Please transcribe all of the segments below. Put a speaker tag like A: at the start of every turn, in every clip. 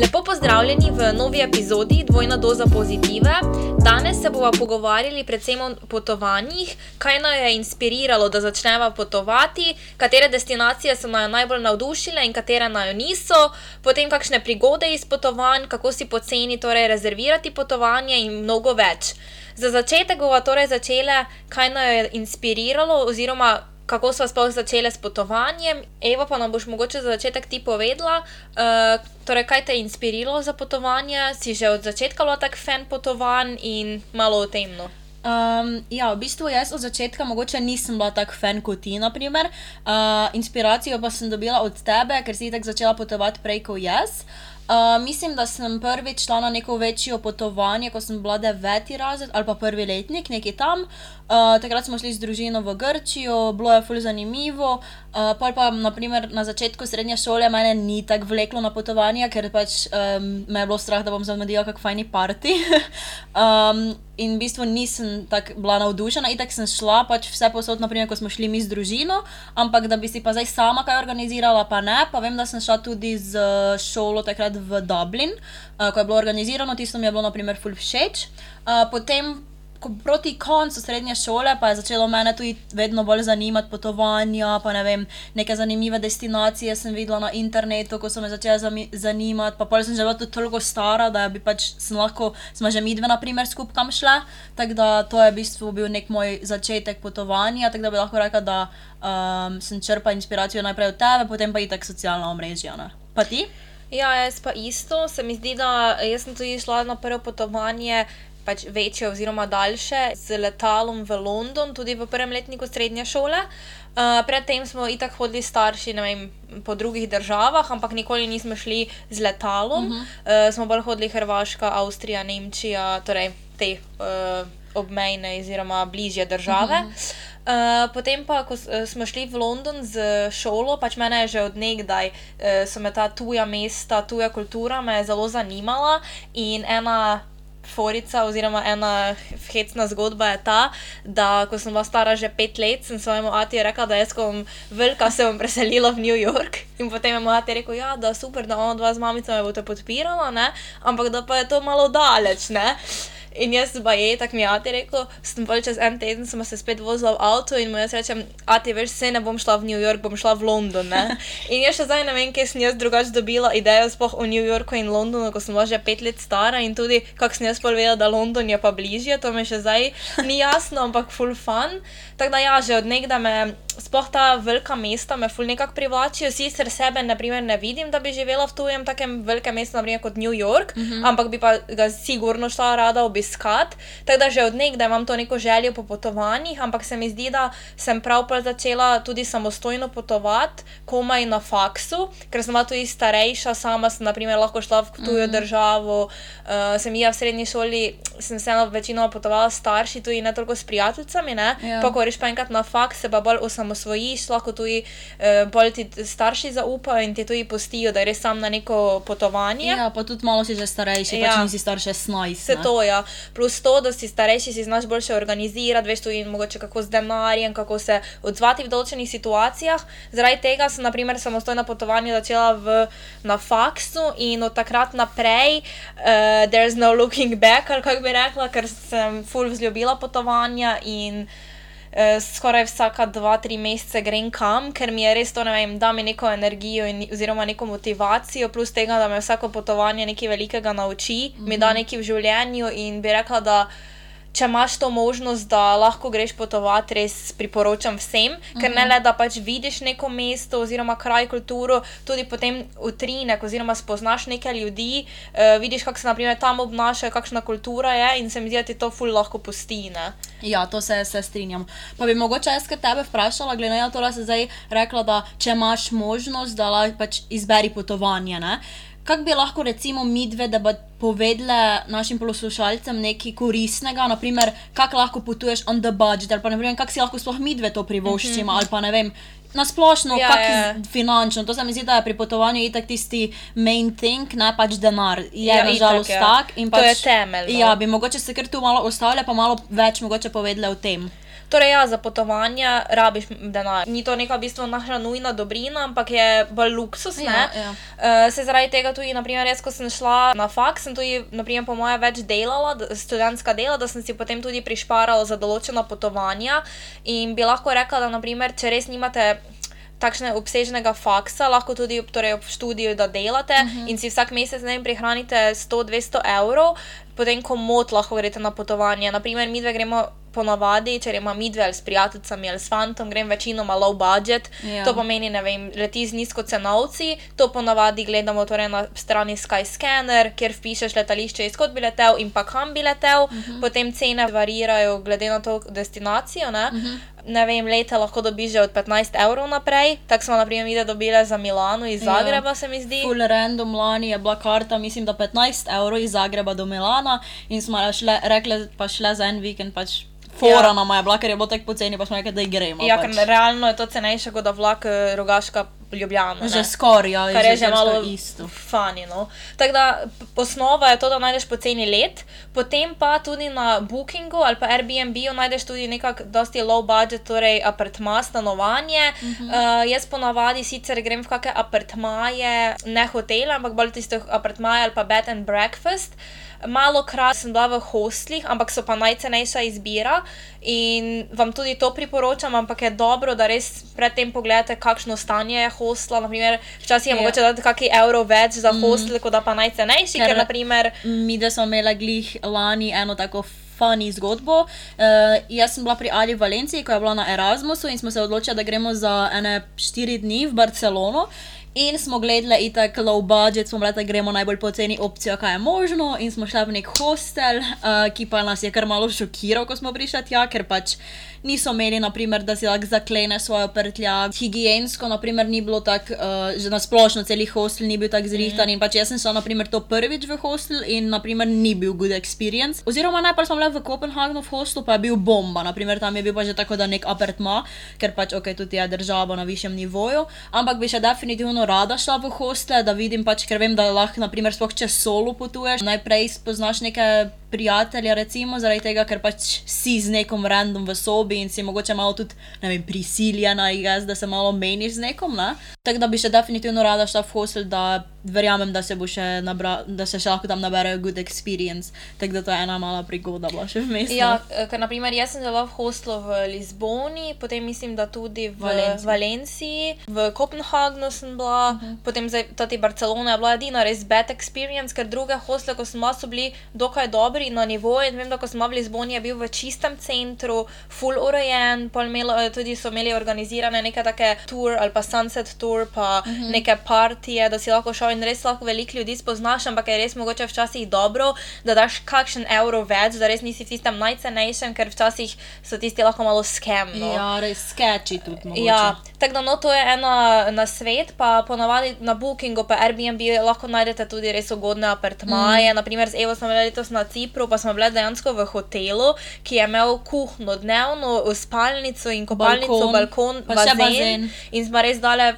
A: Lepo pozdravljeni v novi epizodi Dvojna doza pozitive. Danes se bomo pogovarjali predvsem o potovanjih, kaj nas je inspiriralo, da začnemo potovati, katere destinacije so nas najbolj navdušile in katere nas niso, potem kakšne prigode iz potovanj, kako si poceni torej rezervirati potovanje in mnogo več. Za začetek bomo torej začele, kaj nas je inspiriralo oziroma kako sva sploh začele s potovanjem. Eva, pa nam boš mogoče za začetek ti povedala, uh, torej, kaj te je inspiriralo za potovanje, si že od začetka bila tak fan potovanj in malo o tem.
B: Um, ja, v bistvu jaz od začetka mogoče nisem bila tako fan kot ti. Uh, inspiracijo pa sem dobila od tebe, ker si tako začela potovati prej kot jaz. Uh, mislim, da sem prvič šla na neko večjo potovanje, ko sem bila deveti razred ali pa prvi letnik, nekje tam. Uh, takrat smo šli z družino v Grčijo, bilo je fully zanimivo. Uh, pa pa naprimer, na začetku srednje šole me ni tako vleklo na potovanje, ker pač um, me je bilo strah, da bom zamudila kak fajni parti. um, in v bistvu nisem tako bila navdušena, in tako sem šla pač vse posod, naprimer, ko smo šli mi z družino, ampak da bi si pa zdaj sama kaj organizirala, pa ne. Pa vem, da sem šla tudi z šolo takrat v Dublin, uh, ko je bilo organizirano, tisto mi je bilo naprimer fully všeč. Uh, potem ko, proti koncu srednje šole pa je začelo mene tudi vedno bolj zanimati potovanja, pa ne vem, neke zanimive destinacije sem videla na internetu, ko so me začele zanimati. Pa pol sem že bila tudi toliko stara, da bi pač lahko, smo že mi dve, na primer, skupaj kam šle. Tako da to je v bistvu bil nek moj začetek potovanja, tako da bi lahko rekla, da um, sem črpala inspiracijo najprej od tebe, potem pa i tak socialna omrežja. Ne? Pa ti?
A: Ja, jaz pa isto. Se mi zdi, da sem tudi šla na prvo potovanje pač večje oziroma daljše z letalom v London, tudi v prvem letniku srednje šole. Uh, predtem smo itak hodili starši vem, po drugih državah, ampak nikoli nismo šli z letalom. Uh -huh. uh, smo bolj hodili Hrvaška, Avstrija, Nemčija, torej te uh, obmejne oziroma bližje države. Uh -huh. Uh, potem pa, ko smo šli v London z šolo, pač mene je že odnegdaj, uh, so me ta tuja mesta, tuja kultura me zelo zanimala in ena forica oziroma ena hecna zgodba je ta, da ko sem bila stara že pet let, sem svojemu ati rekla, da jaz, bom velika, se bom preselila v New York. In potem je moj ati rekel, ja, da super, da ona dva z mamico me boste podpirala, ne? ampak da pa je to malo daleč. Ne? In jaz pa je, tako mi je Ati rekel, sem bolj čez en teden, sem se spet vozila v avtu in mu jaz rečem, Ati, veš, se ne bom šla v New York, bom šla v London. Ne? In jaz še zdaj ne vem, kje sem jaz drugače dobila idejo spoh o New Yorku in Londonu, ko sem bila že pet let stara in tudi, kako sem jaz povedala, da London je pa bližje, to mi še zdaj ni jasno, ampak full fun. Tako da ja, že od nekdaj me sploh ta velika mesta me ful nekako privlačijo. Sicer sebe naprimer, ne vidim, da bi živela v tujem takem velikem mestu, naprimer, kot New York, mm -hmm. ampak bi pa ga sigurno šla rada obiskati. Tako da že od nekdaj imam to neko željo po potovanjih, ampak se mi zdi, da sem pravkar začela tudi samostojno potovati, komaj na faksu, ker sem tudi starejša, sama sem naprimer, lahko šla v tujo mm -hmm. državo. Uh, sem jaz v srednji šoli, sem vseeno večino potovala s starši, tudi ne toliko s prijateljicami. Ja. Pa ko greš pa enkrat na faks, se pa bolj osamosvojiš, lahko tudi eh, bolj ti starši zaupajo in ti tudi postijo, da greš sam na neko potovanje.
B: Ja, pa tudi malo si že starejši, ja. pač nisi starši 16.
A: Se to, ja. Plus to, da si starejši, si znaš boljše organizirati, veš tudi mogoče kako z denarjem, kako se odzvati v določenih situacijah. Zaradi tega sem, naprimer, samostojno potovanje začela v, na faksu in od takrat naprej, uh, there's no looking back, ali kako bi rekla, ker sem full vzljubila potovanja in uh, skoraj vsaka dva, tri mesece grem kam, ker mi je res to, ne vem, da mi neko energijo in, oziroma neko motivacijo, plus tega, da me vsako potovanje nekaj velikega nauči, mm -hmm. mi da mhm. nekaj v življenju in bi rekla, da če imaš to možnost, da lahko greš potovati, res priporočam vsem, uh -huh. ker ne mhm. le da pač vidiš neko mesto oziroma kraj, kulturo, tudi potem utrinek oziroma spoznaš nekaj ljudi, uh, vidiš, kako se naprimer tam obnašajo, kakšna kultura je in se mi zdi, da ti to ful lahko pusti. Ne?
B: Ja, to se, se strinjam. Pa bi mogoče jaz tebe vprašala, glede na to, da si zdaj rekla, da če imaš možnost, da lahko pač izberi potovanje. Ne? Kako bi lahko, recimo, mi dve, da bi povedali našim poslušalcem nekaj koristnega, naprimer, kako lahko potuješ on the budget, ali pa ne vem, kako si lahko sploh mi dve to privoščimo, mm -hmm. ali pa ne vem. Na splošno, ja, kako je finančno, to se mi zdi, da je pri potovanju itak tisti main thing, ne pač denar. Je ja, nažalost tak.
A: Ja. Pač, to je temelj.
B: No. Ja, bi mogoče se kar tu malo ostavili, pa malo več mogoče povedali o tem.
A: Torej ja, za potovanje rabiš denar. Ni to neka v bistvu naša nujna dobrina, ampak je bolj luksus.
B: Ja, ja.
A: Uh, se zaradi tega tudi, naprimer, jaz, ko sem šla na faks, sem tudi, naprimer, po moje več delala, študentska dela, da sem si potem tudi prišparala za določena potovanja in bi lahko rekla, da, naprimer, če res nimate takšnega obsežnega faksa, lahko tudi torej ob študiju, da delate uh -huh. in si vsak mesec ne vem, prihranite 100-200 evrov, potem komot lahko greste na potovanje. Naprimer, mi dve gremo ponavadi, če gremo mi dve ali s prijateljicami ali s fantom, grem večinoma low budget.
B: Ja.
A: To pomeni, ne vem, leti z nizkocenovci, to ponavadi gledamo torej na strani Skyscanner, kjer vpišeš letališče, izkot bi letel in pa kam bi letel, uh -huh. potem cene varirajo glede na to destinacijo, ne. Uh -huh. Ne vem, lete lahko dobiš že od 15 evrov naprej, tako smo, na primer, mi dobile za Milano iz
B: Ja.
A: Zagreba, se mi zdi.
B: Full random lani je bila karta, mislim, da 15 evrov iz Zagreba do Milana in smo šle, rekle, pa šle za en vikend pač. Fora
A: Ja.
B: nama je bila, ker je bilo tako poceni, pa smo rekli, da gremo.
A: Ja,
B: pač.
A: ker realno je to cenejše kot da vlak eh, Rogaška Ljubljana.
B: Že skoraj, ja,
A: Kar je že
B: skoraj
A: malo
B: isto.
A: Fani, no. Tako da osnova je to, da najdeš poceni let, potem pa tudi na Bookingu ali pa Airbnb-u najdeš tudi nekako dosti low budget, torej apartma, stanovanje. Uh -huh. uh, jaz ponavadi sicer grem v kakšne apartmaje, ne hotele, ampak bolj tiste apartmaje ali pa bed and breakfast. Krat sem bila v hostlih, ampak so pa najcenejša izbira in vam tudi to priporočam, ampak je dobro, da res predtem pogledate, kakšno stanje je hostla. Naprimer, včasih je
B: Ja.
A: mogoče dati kakšen evro več za mm. hostel, kot da pa najcenejši, ker,
B: Ker-
A: ker naprimer.
B: Mi, da smo imeli glih lani eno tako funny zgodbo. Uh, jaz sem bila pri Ali v Valenciji, ko je bila na Erasmusu in smo se odločili, da gremo za ene štiri dni v Barcelono. In smo gledali itak low budget, smo rekli, gremo najbolj poceni opcijo, kaj je možno. In smo šli v nek hostel, uh, ki pa nas je kar malo šokiral, ko smo prišli tja, ker pač niso imeli, naprimer, da si lahko zaklene svojo prtljag. Higiensko, naprimer, ni bilo tako, uh, že nasplošno celi hostel ni bil tako zrihtan. In pač jaz sem šla, naprimer, to prvič v hostel in, naprimer, ni bil good experience. Oziroma, najprej smo bili v Kopenhagnu v hostlu, pa je bil bomba, naprimer, tam je bil pa že tako, da nek apartma, ker pač ok, tudi je država na višjem nivoju. Ampak bi še definitivno rada šla v hostel, da vidim pač, ker vem, da lahko, naprimer, sploh če solo potuješ, najprej spoznaš neke prijatelje, recimo, zaradi tega, ker pač si z nekom random v sobi in si mogoče malo tudi, ne vem, prisiljena, jaz, da se malo meniš z nekom, ne. Tako da bi še definitivno rada šla v hostel, da verjamem, da se bo še nabra, da se še lahko tam naberejo good experience. Tako da to je ena mala prigoda bila še vmes. no.
A: Ja, eh, ker naprimer jaz sem bila v hostlu v Lizboni, potem mislim, da tudi v
B: Valenciji.
A: Valenciji, v Kopenhagnu sem bila, -huh. potem zdaj tati Barcelona je bila edina res bad experience, ker druge hostle, ko bila, so bili dokaj dobri na nivoju in vem, da ko bila v Lizboni, je bil v čistem centru, full urejen, imelo, eh, tudi so imeli organizirane neke take tour ali pa sunset tour, pa uh -huh. neke partije, da si lahko šel in res lahko veliko ljudi spoznaš, ampak je res mogoče včasih dobro, da daš kakšen evro več, da res nisi v tistem najcenejšem, ker včasih so tisti lahko malo skem. No.
B: Ja, res sketchy tudi. Mogoče.
A: Ja, tako da no, to je ena na svet, pa ponavadi na Bookingu, pa Airbnb lahko najdete tudi res ugodne apartmaje. Mm. Naprimer, z Evo smo bili letos na Cipru, pa smo bili dejansko v hotelu, ki je imel kuhno dnevno, spalnico in kopalnico,
B: Balkon,
A: balkon, bazen,
B: bazen.
A: In smo res dale.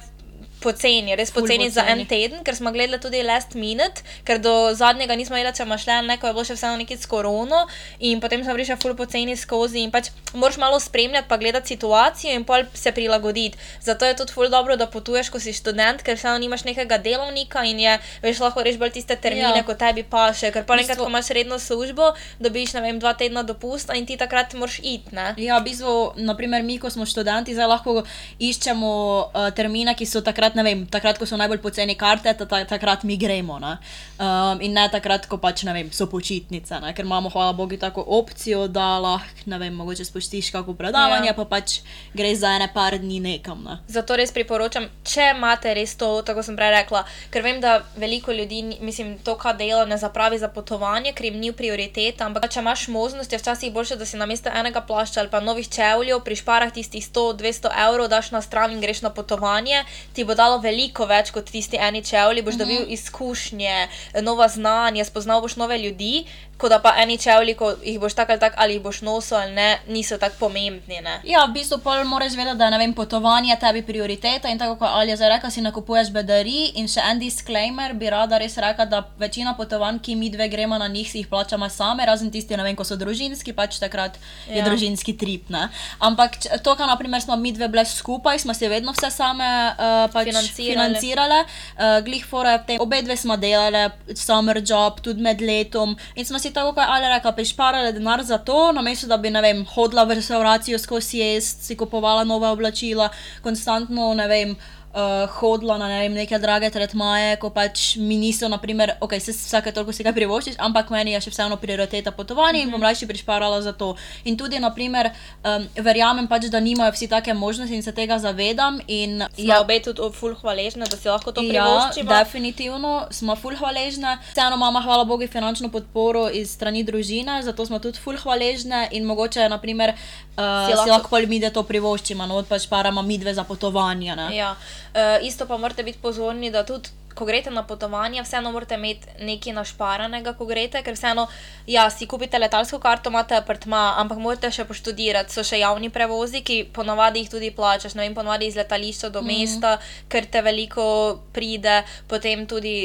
A: Poceni, res poceni za en teden, ker smo gledali tudi last minute, ker do zadnjega nismo vedeli, če bomo šli ali ne, ko je bilo še vseeno nekaj s korono. In potem smo prišli ful poceni skozi in pač moraš malo spremljati, pa gledati situacijo in pol se prilagoditi. Zato je tudi ful dobro, da potuješ, ko si študent, ker vseeno nimaš nekega delovnika in je, veš, lahko reš bolj tiste termine,
B: Ja.
A: kot tebi paše. Ker pa
B: bistvu-
A: ko imaš redno službo, dobiš, ne vem, dva tedna dopusta in ti takrat moraš iti, ne.
B: Ja, v bistvu, naprimer, mi, ko smo študenti, zdaj lahko iščemo uh, termine, ki so takrat, ne vem, takrat, ko so najbolj poceni karte, ta, ta, takrat mi gremo. Ne? Um, in ne takrat, ko pač, ne vem, so počitnice, ne? ker imamo, hvala Bogu, tako opcijo, da lahko, ne vem, mogoče spustiš kako predavanje,
A: Ja.
B: pa pač greš za ene par dni nekam. Ne?
A: Zato res priporočam, če imate res to, tako sem prej rekla, ker vem, da veliko ljudi, mislim, to, kar dela, ne zapravi za potovanje, ker jim ni prioriteta. Ampak, če imaš možnost, je včasih boljše, da si namesto enega plašča ali pa novih čevljev pri šparah tistih 100-200 evrov, daš na stran in greš na potovanje, ti bo dalo veliko več kot tisti eni čevlji, boš dobil izkušnje, nova znanja, spoznal boš nove ljudi. Ko da pa eni čevlji, ko jih boš tako ali tako, ali jih boš nosil ali ne, niso tako pomembni, ne.
B: Ja, v bistvu pol moraš vedeti, da je, vem, potovanje tebi prioriteta in tako kot Alja zdaj rekla, si nakupuješ bedarij in še en disclaimer bi rada res rekla, da večina potovanj, ki mi dve gremo na njih, si jih plačamo same, razen tisti, vem, ko so družinski, pač takrat je
A: Ja.
B: družinski trip, ne. Ampak to, kar naprimer smo mi dve bile skupaj, smo si vedno vse same uh, pač
A: Financirale.
B: financirale. Uh, glih fora je obe dve smo delale, summer job, tudi med letom in smo si tako, kot Ali rekla, prišparale denar za to, namesto da bi, ne vem, hodila v restauracijo skozi jesti, si kupovala nove oblačila, konstantno, ne vem. Uh, hodila na ne vem, neke drage tretmaje, ko pač mi niso, naprimer, ok, se vsake toliko si kaj privoščiš, ampak meni je še vseeno prioriteta potovanje in bom raje prišparala za to. In tudi, naprimer, um, verjamem pač, da nimajo vsi take možnosti in se tega zavedam. In,
A: Ja, obe tudi ful hvaležne, da si lahko to
B: Ja,
A: privoščimo.
B: definitivno smo ful hvaležne. Vseeno imamo, hvala Bogu, finančno podporo iz strani družine, zato smo tudi ful hvaležne in mogoče, naprimer, uh,
A: Si
B: si,
A: lahko-
B: si lahko mi da to privoščimo, no, pač paramo mi dve za potovanje. Ne?
A: Ja, uh, isto pa morate biti pozorni, da tudi. Ko greste na potovanje, vseeno morate imeti nekaj našparanega, ko greste, ker vseeno, ja, si kupite letalsko karto, imate apartma, ampak morate še poštudirati. So še javni prevozi, ki ponavadi jih tudi plačaš, ne vem, ponavadi iz letališča do mesta, ker te veliko pride, potem tudi.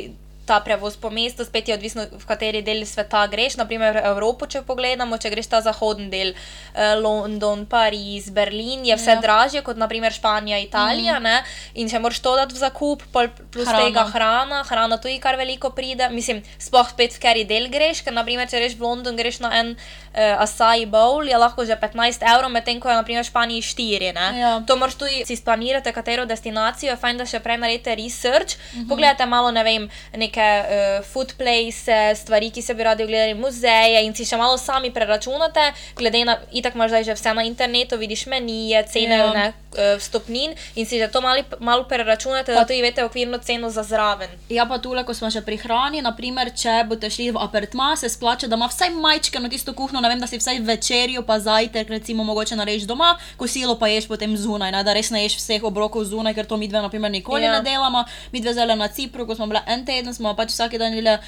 A: Ta prevoz po mestu, spet je odvisno, v kateri del sveta greš. Naprimer, Evropo, če pogledamo, če greš ta zahodni del, eh, London, Pariz, Berlin, je vse
B: Ja.
A: dražje kot naprimer Španija, Italija. Mm. In če moraš to dati v zakup, plus
B: Hrana.
A: hrana. tega hrana, hrana tudi kar veliko pride. Mislim, sploh spet v kateri del greš, ker naprimer, če greš v London, greš na en uh, acai bowl, je lahko že 15 evrov, medtem ko je naprimer v Španiji 4. Ne?
B: Ja.
A: To moraš tudi si splanirati, katero destinacijo, je fajn, da še prej naredite research, mm -hmm. pogledate malo, ne vem, neke uh, food place, stvari, ki se bi radi ogledali, muzeje in si še malo sami preračunate, glede na, itak imaš zdaj že vse na internetu, vidiš menije, cene
B: Ja.
A: ne, uh, vstopnin in si že to malo, malo preračunate, da tudi veste okvirno ceno za zraven.
B: Ja, pa tule, ko smo še pri hrani, naprimer, če boste šli v apartma, se splača, da ima vsaj majčkeno tisto kuhno, ne vem, da si vsaj večerjo, pa zajtrk, recimo, mogoče narediš doma, kosilo pa ješ potem zunaj, ne, da res ne ješ vseh obrokov zunaj, ker to mi dve, naprimer, nikoli
A: Ja.
B: ne delamo. Mi dve zdaj na Cipru, ko smo bili en teden, smo pač vsak dan jedli uh,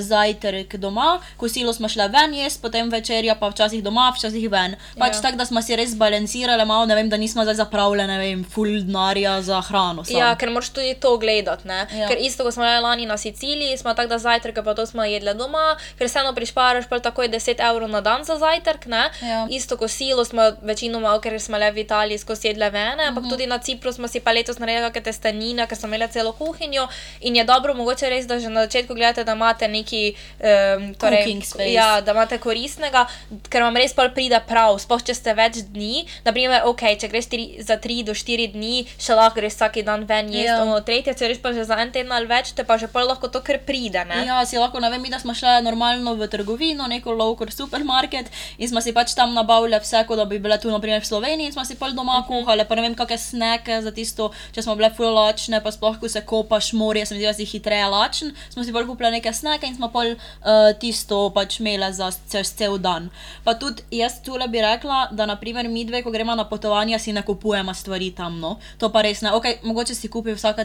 B: zajtrk doma, kosilo smo šli ven jesti, potem večerja pa včasih doma, včasih ven. Pač
A: Ja.
B: tako, da smo si res balancirali malo, ne vem, da nismo zdaj zapravljali, ne vem, full denarja za hrano. Sam.
A: Ja, ker moraš tudi to gledati.
B: Ja.
A: Ja. Ker isto, ko smo bili lani na Siciliji, smo tako da zajtrk, pa to smo jedli doma, ker vseeno prišparaš pa takoj 10 evrov na dan za zajtrk. Ne?
B: Ja.
A: Isto kosilo smo večinoma, ker smo le v Italiji skozi jedle vene, ampak uh -huh. tudi na Cipru smo si pa letos naredili kakšne testenine, ker smo imeli celo kuhinjo in je dobro, mogoče res, da že na začetku gledate, da imate neki um,
B: space.
A: Ja, da imate koristnega, ker vam res pol pride prav, sploh če ste več dni. Naprimer, ok, če greš tri, za 3 do 4 dni, še lahko greš vsak dan ven jesti,
B: Ja.
A: ono tretje, če greš pa že za en teden ali več, te pa že pol lahko to kar pride. Ne?
B: Ja, si lahko, ne vem, mi da smo šli normalno v trgovino, neko local supermarket in smo si pač tam nabavili vse, kot da bi bile tu, naprimer v Sloveniji, in smo si pol doma uh -huh. kuhali, pa ne vem, kakšne sneke za tisto, če smo bile full lačne, pa sploh, ko se kopaš morje, se mi zdi, da si hitreje lačen, smo si pol kupili neke sneke in smo pol uh, tisto pač imeli za cel dan. Pa tudi jaz tule bi rekla, da naprimer mi dve, ko gremo na potovanja, si ne kupujemo stvari tam, no. To pa res ne, ok, mogoče si kupi vsaka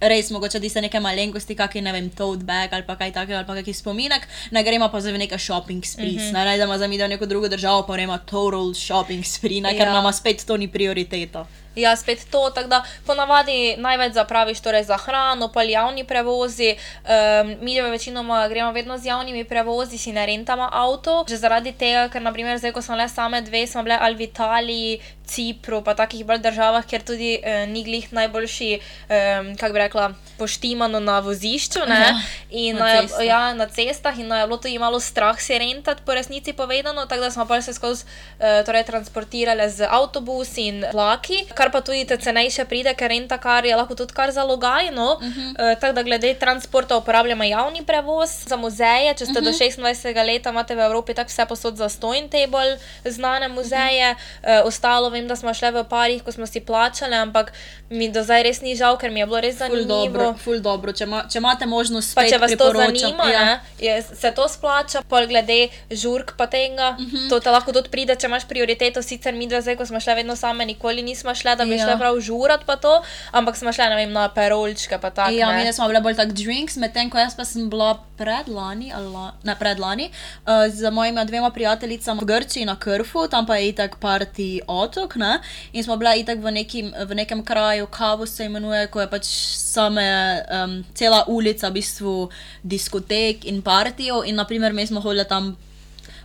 B: res mogoče tiste neke malenkosti, kakšen ne vem, tote bag ali pa kaj takega, ali pa kakšen spominek, ne gremo pa za neke shopping sprees, mm -hmm. najdemo za mi da neko drugo državo, pa gremo total shopping spree, ne, ker
A: Ja.
B: nama spet to ni prioriteta.
A: Ja, spet to, tako da ponavadi največ zapraviš torej za hrano, pa javni prevozi. Um, mi jo večinoma gremo vedno z javnimi prevozi, si ne rentamo avto. Že zaradi tega, ker naprimer zdaj, ko smo le same dve, smo bile ali v Italiji, Cipru, pa takih bolj državah, kjer tudi uh, ni glih najboljši, um, kako bi rekla, poštimano na vozišču. Ne?
B: Ja,
A: in
B: na
A: na,
B: cestah.
A: ja, na cestah in je bilo tudi malo strah si rentati, po resnici povedano, tako da smo pa se skozi uh, torej, transportirali z avtobusi in vlaki, kar pa tudi te cenejše pride, ker renta kar je lahko tudi kar zalogajno. Uh -huh. uh, tako da glede transporta uporabljamo javni prevoz za muzeje, če ste uh -huh. do 26. leta, imate v Evropi tako vse posod za stojn table, znane muzeje, uh -huh. uh, ostalo vem, da smo šle v parih, ko smo si plačale, ampak mi do zdaj res ni žal, ker mi je bilo res
B: Ful dobro,
A: zanimivo.
B: ful dobro. Če, ma, če imate možnost,
A: Pa če vas to zanima,
B: ja.
A: ne, je, se to splača, pol glede žurk pa tega,
B: Mhm.
A: to te lahko tudi pride, če imaš prioriteto, sicer mi dve zdaj, ko smo šle vedno same, nikoli nismo šle, da bi
B: Ja.
A: šle prav žurat pa to, ampak smo šle, ne vem, na perolčke pa tako.
B: Ja,
A: ne.
B: mi smo bile bolj tak drinks, medtem ko jaz pa sem bila predlani, ali la, ne predlani, uh, z mojima dvema prijateljicama v Grčiji na Krfu, tam pa je itak party otok, ne? In smo bile itak v, nekim, v nekem kraju, Kavo se imenuje, ko je pač same, um, cela ulica v bistvu diskotek in partijo in naprimer mi smo hodili tam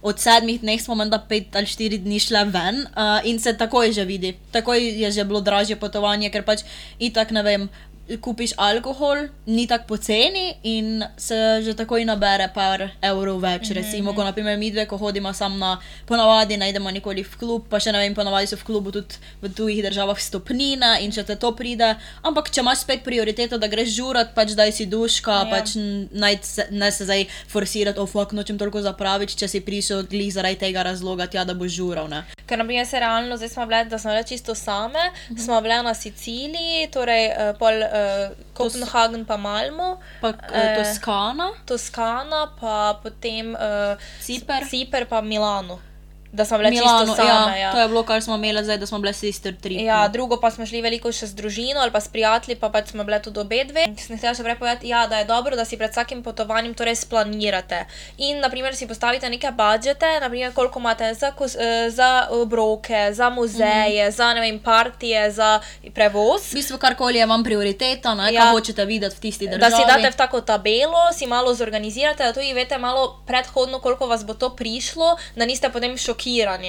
B: od sedmih dneh smo menda pet ali štiri dni šle ven uh, in se takoj že vidi. Takoj je že bilo dražje potovanje, ker pač itak ne vem. Kupiš alkohol, ni tako poceni in se že takoj nabere par evrov več. Mm -hmm. Recimo, ko naprimer mi dve, ko hodimo sam na, ponavadi ne idemo nikoli v klub, pa še ne vem, ponavadi so v klubu tudi v tujih državah stopnine in če te to pride. Ampak če imaš spet prioriteto, da greš žurat, pač daj si duška,
A: Ja.
B: pač naj se, ne se zdaj forsirati, o fuck, nočem toliko zapraviti, če si prišel glih zaradi tega razloga, tja, da boš žural. Ne?
A: Ker, na primer, se realno, zdaj smo bile, da smo bile čisto same,
B: Mhm.
A: smo bile na Siciliji, torej uh, pol uh, Kopenhagen pa Malmo,
B: Pa
A: eh,
B: Toskana,
A: Toskana, pa potem uh,
B: Ciper.
A: Ciper pa Milano. Da smo bile
B: Milano,
A: čisto same.
B: ja, to je bilo, kar smo imeli zdaj, da smo bile sister trip.
A: Ja,
B: no.
A: drugo pa smo šli veliko še z družino ali pa s prijatelji, pa pač smo bile tudi obe dve. Sem htela še prej povedati, ja, da je dobro, da si pred vsakim potovanjem torej splanirate. In, naprimer, si postavite neke budžete, naprimer, koliko imate za, eh, za obroke, za muzeje, mm. za, ne vem, partije, za prevoz.
B: V bistvu karkoli je vam prioriteta, ne,
A: Ja.
B: kaj hočete videti v tisti državi.
A: Da si date v tako tabelo, si malo zorganizirate, da tudi veste malo predhodno, koliko vas bo to prišlo, da niste potem šokirani,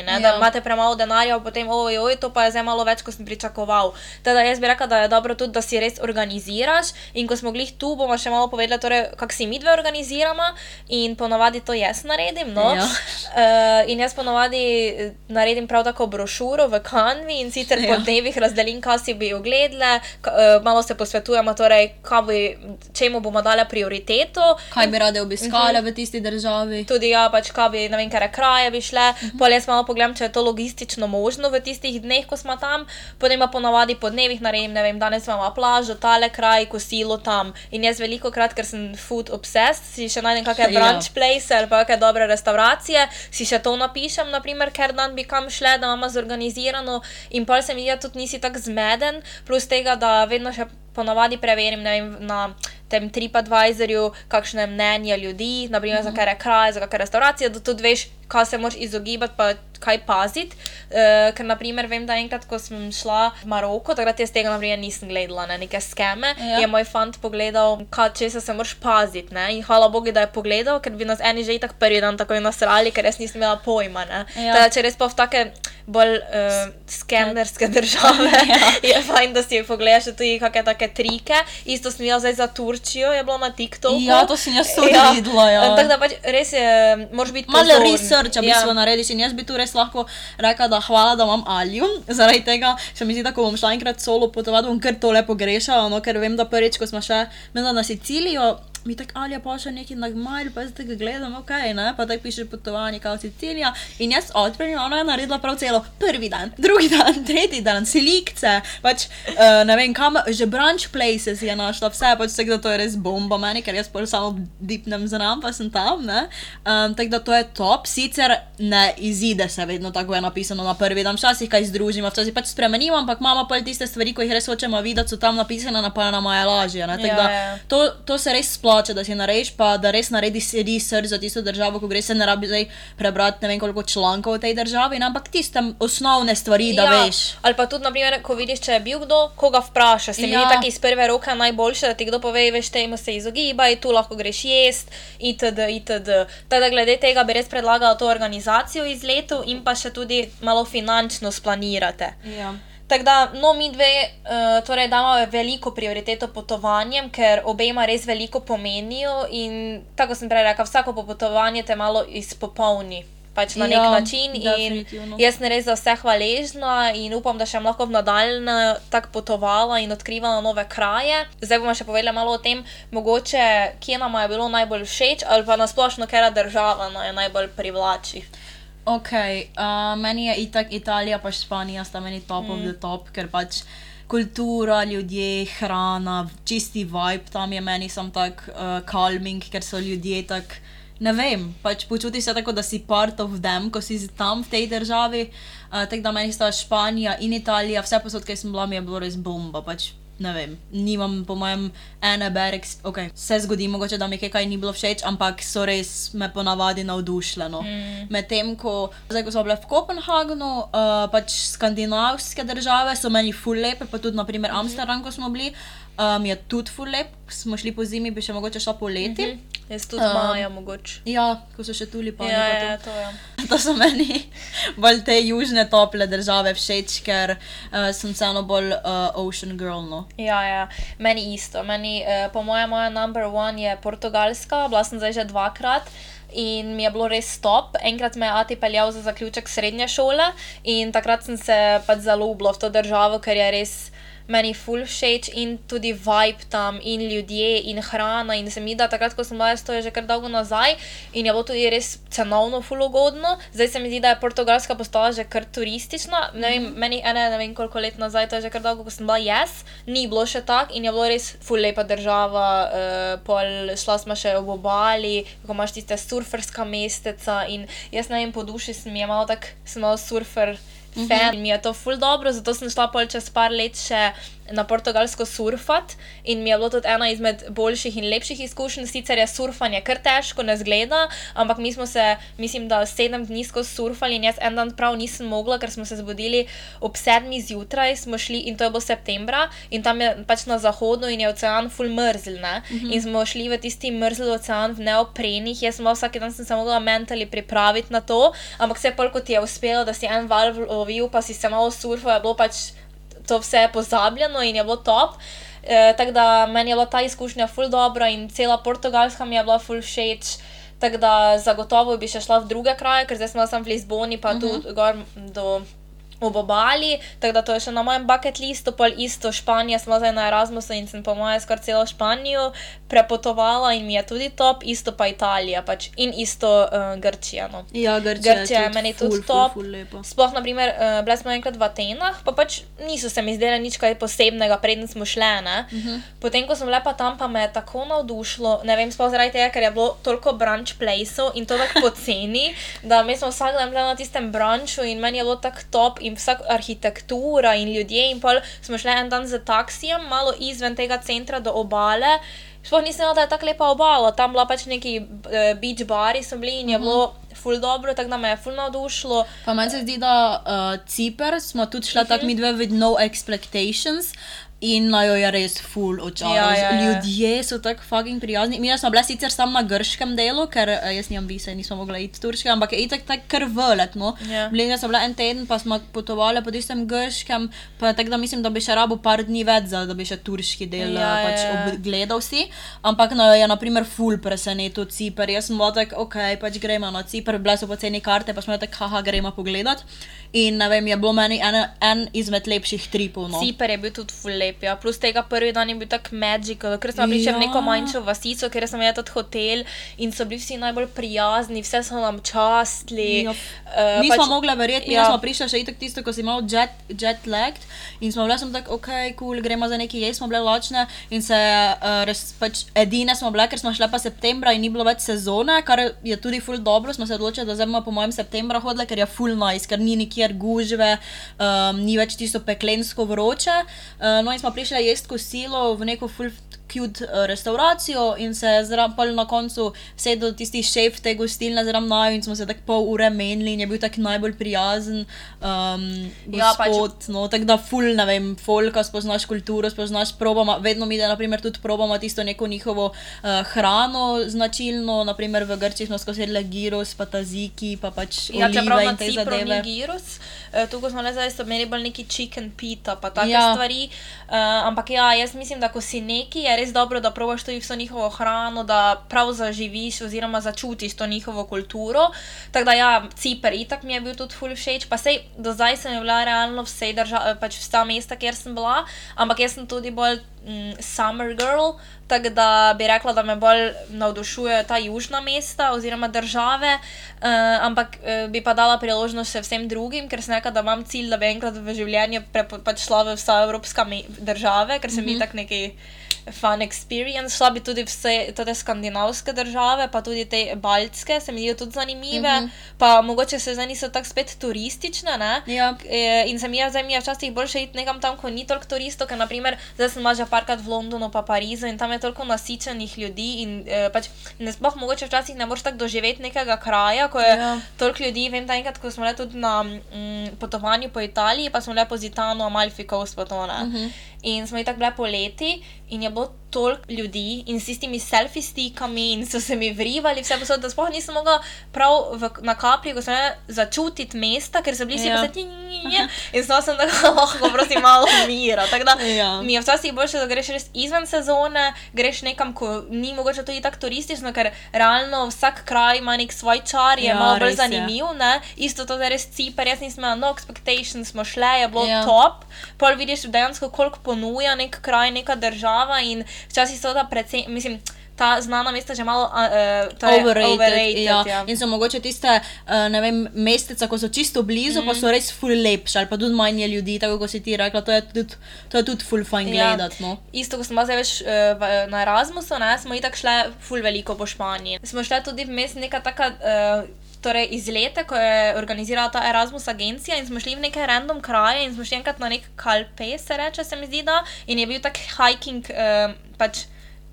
A: ne? da
B: Ja.
A: imate premalo denarja, potem oj, oj, to pa je zdaj malo več, kot sem pričakoval. Teda jaz bi rekla, da je dobro tudi, da si res organiziraš in ko smo glih tu, bomo še malo povedali, torej, kako si mi dve organiziramo in ponovadi to jaz naredim. No?
B: Ja.
A: Uh, in jaz ponovadi eh, naredim prav tako brošuro v Canvi in sicer po
B: Ja.
A: dnevih razdelim, kaj si bi ogledale, eh, malo se posvetujemo, torej, bi, čemu bomo dali prioriteto.
B: Kaj bi rade obiskale v tisti državi.
A: Tudi ja, pač kaj bi, ne vem, kere kraje bi šle, uh -huh. Pol jaz malo pogledam, če je to logistično možno v tistih dneh, ko smo tam, potem pa ponavadi po dnevih naredim, ne vem, danes imamo plažo, tale kraj, kosilo tam. In jaz veliko krat, ker sem food obsessed, si še najdem kakšne
B: Ja.
A: brunch place ali pa kakšne dobre restauracije, si še to napišem, naprimer, ker dan bi kam šle, da imamo zorganizirano in pol se mi da tudi nisi tako zmeden, plus tega, da vedno še ponavadi preverim, vem, na tem TripAdvisorju, kakšne mnenja ljudi, naprimer mm -hmm. za kere kraje, za kakšne restauracije, da tudi veš, kaj se moraš izogibati, pa kaj paziti. Uh, ker, naprimer, vem, da enkrat, ko sem šla v Maroko, takrat jaz tega naprimer nisem gledala, ne, neke skeme,
B: Ja.
A: ja. je moj fant pogledal, kaj česa se moraš paziti, ne, in hvala Bogu, da je pogledal, ker bi nas eni že itak prvi dan takoj nasrali, ker jaz nisem imela pojma, ne.
B: Ja.
A: Teda, če res pa v take bolj uh, skemerske države,
B: Ja.
A: je fajn, da si pogledaš tudi kakšne take trike. Isto sem videla zdaj za Turčijo, je bilo na TikToku.
B: Ja, to sem jaz tudi videla, ja.
A: Tako da pač res je, moraš biti
B: Malo
A: pozoren.
B: researcha v bistvu ja. narediš in jaz bi tu res lahko rekla, da hvala, da imam Alju. Zaradi tega se mi zdi, da ko bom šla enkrat solo potovati, bom kar tole pogrešala, no, ker vem, da prvič, ko smo še na Sicilijo, mi tako Alja pa še neki na mail, pa zdaj tega gledam, ok, ne, pa tako piše potovanje kao Sicilija in jaz odprem, ona je naredila prav celo prvi dan, drugi dan, tretji dan, silikce, pač uh, ne vem kam, že brunch places je našla, vse, pač tako da to je res bomba meni, ker jaz pol samo dipnem znam, pa sem tam, ne, um, tako da to je top, sicer ne izide se vedno tako je napisano na prvi dan, včasih kaj združimo, včasih pač spremenimo, ampak imamo pa tiste stvari, ko jih res hočemo videti, so tam napisane, na pa nama je lažje, ne, tako
A: Ja,
B: da
A: ja.
B: to, to se res splača, da si narediš, pa da res narediš research za tisto državo, ko greš, se ne rabi zdaj prebrati ne vem koliko člankov o tej državi, ne, ampak tiste osnovne stvari, da
A: ja,
B: veš.
A: Ali pa tudi, naprimer, ko vidiš, če je bil kdo, koga vprašaš. Se mi
B: Ja.
A: zdi tako iz prve roke najboljše, da ti kdo pove, veš, temu se izogibaj, tu lahko greš jest, itd. itd. Tako da glede tega bi res predlagala to organizacijo izletov in pa še tudi malo finančno splanirate.
B: Ja.
A: Tako da, no, mi dve, uh, torej, damo veliko prioriteto potovanjem, ker obema res veliko pomenijo in tako sem prej rekla, vsako popotovanje te malo izpopolni. Pač na nek
B: Ja,
A: način. In jaz sem res za vse hvaležna in upam, da še lahko v nadaljne tako potovala in odkrivala nove kraje. Zdaj bomo še povedali malo o tem, mogoče kje nam je bilo najbolj všeč ali pa nasplošno, katera država nam je najbolj privlači.
B: Ok, uh, meni je itak Italija pa Španija sta meni top mm. of the top, ker pač kultura, ljudje, hrana, čisti vibe tam je meni sam tak uh, calming, ker so ljudje tak. Ne vem, pač počutiš se tako, da si part of them, ko si tam v tej državi. Uh, tako da meni sta Španija in Italija, vse posod, ki sem bila, mi je bilo res bomba. Pač ne vem, nimam, po mojem, ene berek, ok, se zgodi, mogoče da mi kaj ni bilo všeč, ampak so res me ponavadi navdušile. No. Mm. Medtem ko, zdaj, ko smo bili v Kopenhagnu, uh, pač skandinavske države so meni full lepe, pa tudi naprimer mhm. Amsterdam, ko smo bili, um, je tudi full lep, smo šli po zimi, bi še mogoče šla poleti. Mm -hmm.
A: Jaz tudi um, maja, mogoče.
B: Ja, ko so še tuli pa.
A: Ja, ja, to, ja.
B: to so meni bolj te južne tople države všeč, ker uh, sem vseeno bolj uh, ocean girl. No.
A: Ja, ja, meni isto. Meni, uh, po mojem, moja number one je Portugalska, bila sem zdaj že dvakrat. In mi je bilo res stop. Enkrat me je Ati peljal za zaključek srednje šole in takrat sem se pač zaljubila v to državo, ker je res meni full všeč in tudi vibe tam, in ljudje, in hrana. In se mi da takrat, ko sem bila, to je že kar dolgo nazaj in je bilo tudi res cenovno full ugodno. Zdaj se mi zdi, da je Portugalska postala že kar turistična. Ne vem, mm. Meni ene, ne vem koliko let nazaj, to je že kar dolgo, ko sem bila jaz, ni bilo še tako in je bilo res full lepa država. Uh, pol šla smo še ob obali, ko imaš tiste surferska mesteca in jaz ne vem, po duši sem je malo tak, sem malo surfer. -hmm. fan, mi je to ful dobro, zato sem šla pol čez par let še na portugalsko surfat in mi je bilo tudi ena izmed boljših in lepših izkušenj. Sicer je surfanje kar težko, ne zgleda, ampak mi smo se, mislim, da sedem dni skozi surfali in jaz en dan prav nisem mogla, ker smo se zbudili ob sedmi zjutraj, smo šli in to je bilo septembra in tam je pač na zahodu in je ocean full mrzl, ne? Mm -hmm. In smo šli v tisti mrzl ocean v neoprenih, jaz sem vsak dan sem se mogla mentali pripraviti na to, ampak vse pol kot je uspelo, da si en val lovil, pa si se malo surfal, je bilo pač to vse pozabljeno in je bilo top. E, tako da meni je bila ta izkušnja ful dobro in cela Portugalska mi je bila ful všeč. Tako da zagotovo bi še šla v druge kraje, ker zdaj sem samo v Lizboni, pa uh -huh. tudi gor do ob obali, tako da to je še na mojem bucket listu, pol isto Španija, smo zdaj na Erasmusu in sem po mojem skoraj celo Španijo prepotovala in mi je tudi top, isto pa Italija pač in isto uh, Grčija. No.
B: Ja, Grčija,
A: Grčija je meni tudi ful, top. Ful, ful Sploh, naprimer, uh, bili smo enkrat v Atenah, pa pač niso se mi zdele nič kaj posebnega, preden smo šle. Uh. -huh. Potem, ko sem lepa tam, pa me je tako navdušilo, ne vem, sploh zaradi tega, ker je bilo toliko brunch placeov in to tako poceni, da mi smo vsak dan bili na tistem brunchu in meni je bilo tako top in vsa arhitektura in ljudje. In pol smo šli en dan z taksijem, malo izven tega centra do obale. Sploh nisem vedela, da je tako lepa obala, tam bila pač neki uh, beach bari, so bili in je mm -hmm. bilo ful dobro, tako da me je ful navdušilo.
B: Pa meni se zdi, da uh, Cipr smo tudi šli mm -hmm. tako mi dve with no expectations. In naj jo je res full očarov. Ja, ja, ja. Ljudje so tako fucking prijazni. Mi smo bili sicer samo na grškem delu, ker uh, jaz nimam vise, nismo mogli iti turške, ampak je itak tako kar velet. No? Ja. Bili smo bili en teden, pa smo potovali po tistem grškem, pa tako da mislim, da bi še rabo par dni več, za, da bi še turški del ja, pač ja, ja. obgledal si. Ampak no, je naprimer full presenetil Cipr. Jaz sem bil tak, ok, pač gremo na Cipr, bile so poceni karte, pa smo tako, haha, gremo pogledat. In ne vem, je bilo meni en, en izmed lepših tripov. No.
A: Cipr je bil tudi full lep, ja. plus tega prvi dan je bil tako magical, ker smo prišli ja. v neko manjšo vasico, ker smo tudi hotel in so bili vsi najbolj prijazni, vse so nam častili. Ja.
B: Uh, Nismo pač, mogli verjeti, ja. smo prišli še itak tisto, ko si imel jet, jet lag in smo bili tako, ok, kul, cool, gremo za neki jes, smo bili lačne in se uh, res pač edine smo bili, ker smo šli pa septembra in ni bilo več sezone, kar je tudi full dobro, smo se odločili, da zdaj bomo po mojem septembra hodili, ker je full nice, ker ni nikjer kjer gužve, um, ni več tisto peklensko vroče. Uh, no, in smo prišli jesti kosilo v neko full cute uh, restauracijo in se zrampali na koncu sedel tisti šef te gostilne zraven naju in smo se tako pol ure menili in je bil tak najbolj prijazen. Um, ja, pač. no, tako da ful, ne vem, folka, spoznaš kulturo, spoznaš probama, vedno mi da naprimer tudi probama tisto neko njihovo uh, hrano značilno, naprimer v Grčiji smo skosedli gyros, pa taziki, pa pač ja, olive in te zadeve.
A: Gyros, uh, tukaj smo le zdaj, so imeli bolj neki chicken pita, pa take ja. stvari. Uh, ampak ja, jaz mislim, da ko si neki, je res dobro, da probaš tudi vso njihovo hrano, da prav zaživiš oziroma začutiš to njihovo kulturo. Tako da, ja, Cipr, itak mi je bil tudi full všeč, pa sej do zdaj sem bila realno vse države, pač vsa mesta, kjer sem bila, ampak jaz sem tudi bolj summer girl, tako da bi rekla, da me bolj navdušujejo ta južna mesta oziroma države, uh, ampak uh, bi pa dala priložnost še vsem drugim, ker sem rekla, da imam cilj, da bi enkrat v življenju prepo, pač šla v vsa evropska države, ker se mi mm -hmm. tako neki fun experience. Šla bi tudi vse te skandinavske države, pa tudi te baltske, se mi zdijo tudi zanimive. Mm -hmm. Pa mogoče se zdaj niso tako spet turistične.
B: Ja.
A: E, in se mi je zdaj mi je včasih boljše iti nekam tam, ko ni toliko turistov, ker naprimer zdaj sem že parkrat v Londonu, pa Parizu in tam je toliko nasičenih ljudi. In e, pač ne sploh mogoče včasih ne moreš tako doživeti nekega kraja, ko je ja. toliko ljudi. Vem, da enkrat, ko smo le tudi na mm, potovanju po Italiji, pa smo le po Zitanu, Amalfi, Coast, to ne. Mm -hmm. In smo jih tako bile poleti, in je bilo toliko ljudi, in s tistimi selfie stikami, in so se mi vrivali, vse posod, da sploh nisem mogla prav v, na kapli, ko sem začutiti mesta, ker so bili vsi ja. posebni, in zdaj sem tako lahko, prosim, malo mira. Tako da ja. mi je včasih boljše, da greš res izven sezone, greš nekam, ko ni mogoče tudi tako turistično, ker realno vsak kraj ima nek svoj čar, je ja, malo bolj zanimiv. Je. Isto to, da res ciper, jaz nisem imela no expectations, smo šle, je bilo ja. top, pol vidiš dejansko, koliko ponuja nek kraj, neka država in včasih so ta predvsem, mislim. Ta znana mesta že malo uh,
B: overrated. overrated ja. Ja. In so mogoče tiste uh, mestece, ko so čisto blizu, mm. pa so res full lepše, ali pa tudi manj ljudi, tako kot si ti rekla. To je tudi, to je tudi full fine ja. gledati. No.
A: Isto, ko smo zdaj več uh, na Erasmusu, ne, smo itak šli full veliko po Španiji. Smo šli tudi vmes neka taka. Uh, torej izlete, ko je organizirala ta Erasmus agencija in smo šli v neke random kraje in smo šli enkrat na nek kalpe, se reče, se mi zdi, da in je bil tak hiking uh, pač,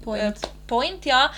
B: point. Uh,
A: point ja.